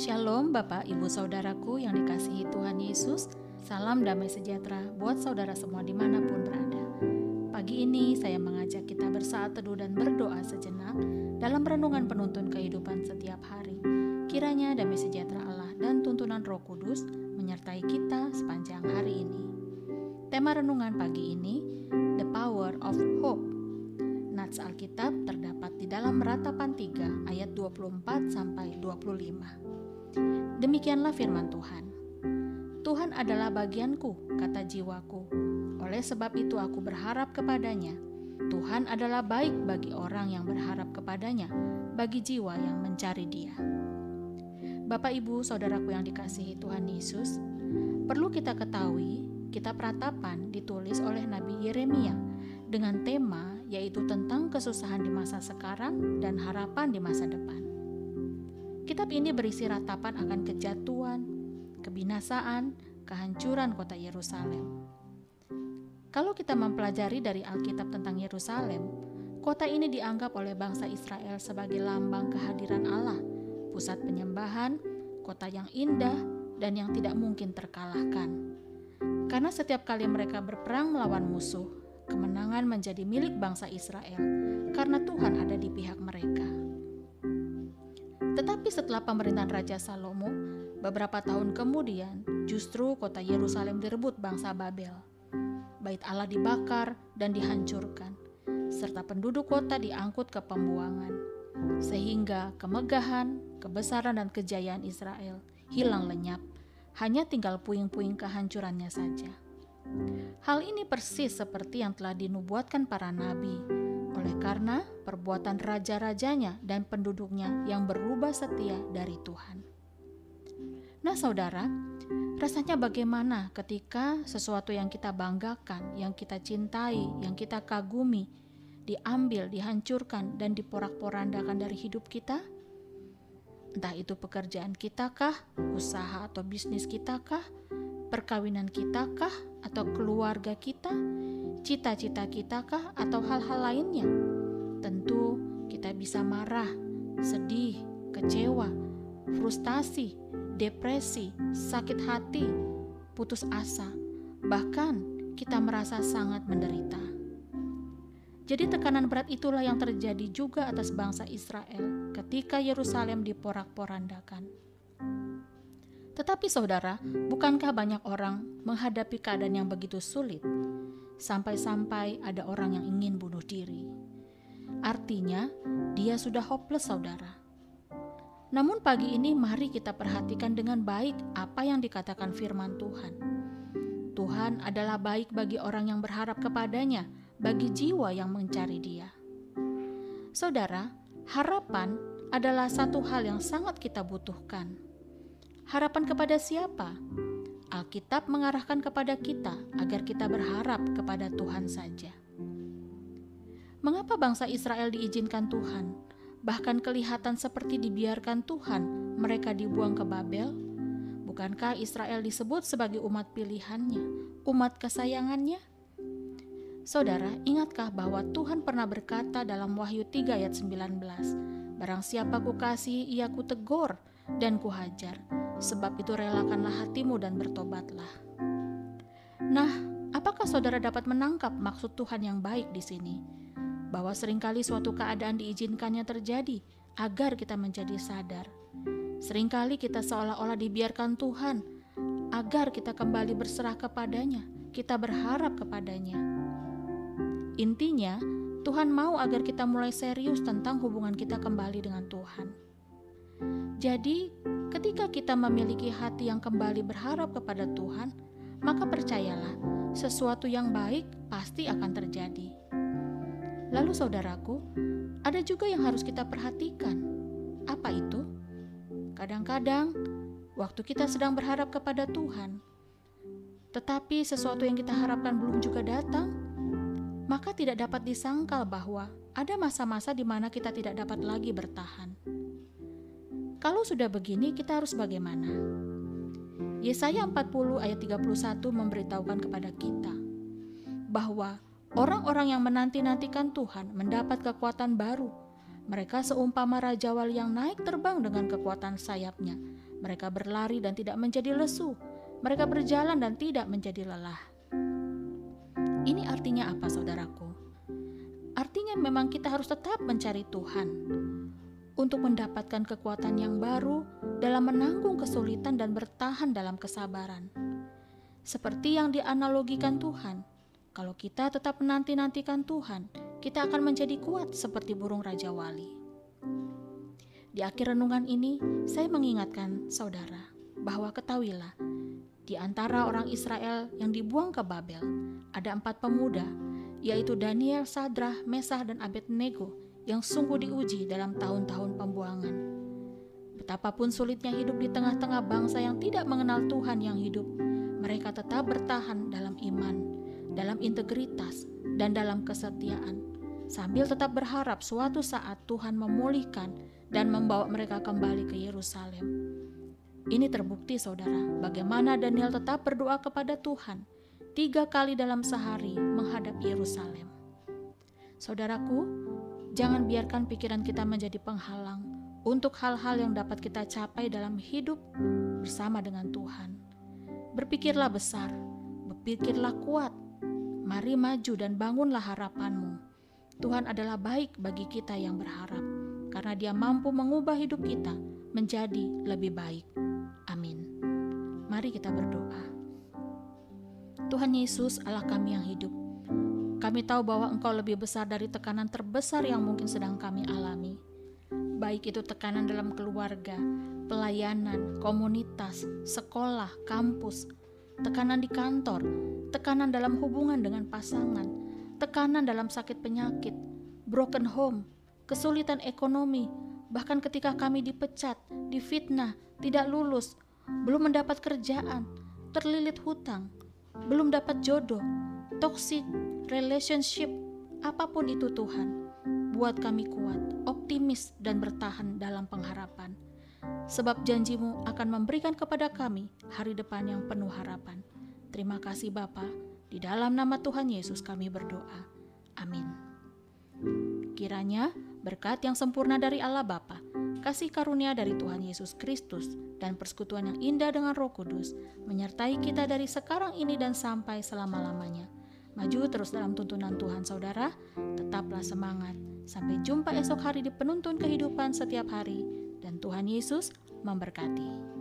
Shalom Bapak Ibu Saudaraku yang dikasihi Tuhan Yesus. Salam damai sejahtera buat saudara semua di mana pun berada. Pagi ini saya mengajak kita bersaat teduh dan berdoa sejenak Dalam renungan penuntun kehidupan setiap hari. Kiranya damai sejahtera Allah dan tuntunan roh kudus menyertai kita sepanjang hari ini. Tema renungan pagi ini The Power of Hope. Nats Alkitab terdapat di dalam Ratapan 3 ayat 24 sampai 25. Demikianlah firman Tuhan. Tuhan adalah bagianku, kata jiwaku. Oleh sebab itu aku berharap kepadanya. Tuhan adalah baik bagi orang yang berharap kepadanya, bagi jiwa yang mencari dia. Bapak Ibu, saudaraku yang dikasihi Tuhan Yesus, perlu kita ketahui, kitab ratapan ditulis oleh Nabi Yeremia dengan tema yaitu tentang kesusahan di masa sekarang dan harapan di masa depan. Kitab ini berisi ratapan akan kejatuhan, kebinasaan, kehancuran kota Yerusalem. Kalau kita mempelajari dari Alkitab tentang Yerusalem, kota ini dianggap oleh bangsa Israel sebagai lambang kehadiran Allah, pusat penyembahan, kota yang indah, dan yang tidak mungkin terkalahkan. Karena setiap kali mereka berperang melawan musuh, kemenangan menjadi milik bangsa Israel karena Tuhan ada di pihak mereka. Tetapi setelah pemerintahan Raja Salomo, beberapa tahun kemudian justru kota Yerusalem direbut bangsa Babel. Bait Allah dibakar dan dihancurkan, serta penduduk kota diangkut ke pembuangan. Sehingga kemegahan, kebesaran dan kejayaan Israel hilang lenyap, hanya tinggal puing-puing kehancurannya saja. Hal ini persis seperti yang telah dinubuatkan para nabi oleh karena perbuatan raja-rajanya dan penduduknya yang berubah setia dari Tuhan. Nah, saudara, rasanya bagaimana ketika sesuatu yang kita banggakan, yang kita cintai, yang kita kagumi, diambil, dihancurkan, dan diporak-porandakan dari hidup kita? Entah itu pekerjaan kita kah, usaha atau bisnis kita kah, perkawinan kita kah, atau keluarga kita, cita-cita kita kah, atau hal-hal lainnya. Tentu kita bisa marah, sedih, kecewa, frustasi, depresi, sakit hati, putus asa, bahkan kita merasa sangat menderita. Jadi tekanan berat itulah yang terjadi juga atas bangsa Israel ketika Yerusalem diporak-porandakan. Tetapi saudara, bukankah banyak orang menghadapi keadaan yang begitu sulit, sampai-sampai ada orang yang ingin bunuh diri? Artinya, dia sudah hopeless saudara. Namun pagi ini mari kita perhatikan dengan baik apa yang dikatakan firman Tuhan. Tuhan adalah baik bagi orang yang berharap kepadanya, bagi jiwa yang mencari dia. Saudara, harapan adalah satu hal yang sangat kita butuhkan Harapan kepada siapa? Alkitab mengarahkan kepada kita agar kita berharap kepada Tuhan saja. Mengapa bangsa Israel diizinkan Tuhan, bahkan kelihatan seperti dibiarkan Tuhan, mereka dibuang ke Babel? Bukankah Israel disebut sebagai umat pilihannya, umat kesayangannya? Saudara, ingatkah bahwa Tuhan pernah berkata dalam Wahyu 3 ayat 19, Barang siapa ku kasih, ia ku tegur dan ku hajar Sebab itu relakanlah hatimu dan bertobatlah. Nah, apakah saudara dapat menangkap maksud Tuhan yang baik di sini? Bahwa sering kali suatu keadaan diizinkannya terjadi agar kita menjadi sadar. Seringkali kita seolah-olah dibiarkan Tuhan agar kita kembali berserah kepadanya, kita berharap kepadanya. Intinya, Tuhan mau agar kita mulai serius tentang hubungan kita kembali dengan Tuhan. Jadi, Ketika kita memiliki hati yang kembali berharap kepada Tuhan, maka percayalah, sesuatu yang baik pasti akan terjadi. Lalu, saudaraku, ada juga yang harus kita perhatikan. Apa itu? Kadang-kadang, waktu kita sedang berharap kepada Tuhan, tetapi sesuatu yang kita harapkan belum juga datang, maka tidak dapat disangkal bahwa ada masa-masa di mana kita tidak dapat lagi bertahan. Kalau sudah begini, kita harus bagaimana? Yesaya 40 ayat 31 memberitahukan kepada kita bahwa orang-orang yang menanti-nantikan Tuhan mendapat kekuatan baru. Mereka seumpama raja wali yang naik terbang dengan kekuatan sayapnya. Mereka berlari dan tidak menjadi lesu. Mereka berjalan dan tidak menjadi lelah. Ini artinya apa, saudaraku? Artinya, memang kita harus tetap mencari Tuhan untuk mendapatkan kekuatan yang baru dalam menanggung kesulitan dan bertahan dalam kesabaran. Seperti yang dianalogikan Tuhan, kalau kita tetap menanti-nantikan Tuhan, kita akan menjadi kuat seperti burung Raja Wali. Di akhir renungan ini, saya mengingatkan saudara bahwa ketahuilah, di antara orang Israel yang dibuang ke Babel, ada empat pemuda, yaitu Daniel, Sadrah, Mesah, dan Abednego yang sungguh diuji dalam tahun-tahun pembuangan. Betapapun sulitnya hidup di tengah-tengah bangsa yang tidak mengenal Tuhan yang hidup, mereka tetap bertahan dalam iman, dalam integritas, dan dalam kesetiaan, sambil tetap berharap suatu saat Tuhan memulihkan dan membawa mereka kembali ke Yerusalem. Ini terbukti, saudara, bagaimana Daniel tetap berdoa kepada Tuhan tiga kali dalam sehari menghadap Yerusalem. Saudaraku, Jangan biarkan pikiran kita menjadi penghalang untuk hal-hal yang dapat kita capai dalam hidup bersama dengan Tuhan. Berpikirlah besar, berpikirlah kuat. Mari maju dan bangunlah harapanmu. Tuhan adalah baik bagi kita yang berharap, karena Dia mampu mengubah hidup kita menjadi lebih baik. Amin. Mari kita berdoa. Tuhan Yesus, Allah kami yang hidup, kami tahu bahwa Engkau lebih besar dari tekanan terbesar yang mungkin sedang kami alami. Baik itu tekanan dalam keluarga, pelayanan, komunitas, sekolah, kampus, tekanan di kantor, tekanan dalam hubungan dengan pasangan, tekanan dalam sakit penyakit, broken home, kesulitan ekonomi, bahkan ketika kami dipecat, difitnah, tidak lulus, belum mendapat kerjaan, terlilit hutang, belum dapat jodoh, toksik, relationship, apa pun itu Tuhan, buat kami kuat, optimis, dan bertahan dalam pengharapan. Sebab janjimu akan memberikan kepada kami hari depan yang penuh harapan. Terima kasih Bapa, di dalam nama Tuhan Yesus kami berdoa. Amin. Kiranya berkat yang sempurna dari Allah Bapa, kasih karunia dari Tuhan Yesus Kristus, dan persekutuan yang indah dengan Roh Kudus menyertai kita dari sekarang ini dan sampai selama-lamanya Maju terus dalam tuntunan Tuhan saudara, tetaplah semangat. Sampai jumpa esok hari di penuntun kehidupan setiap hari, dan Tuhan Yesus memberkati.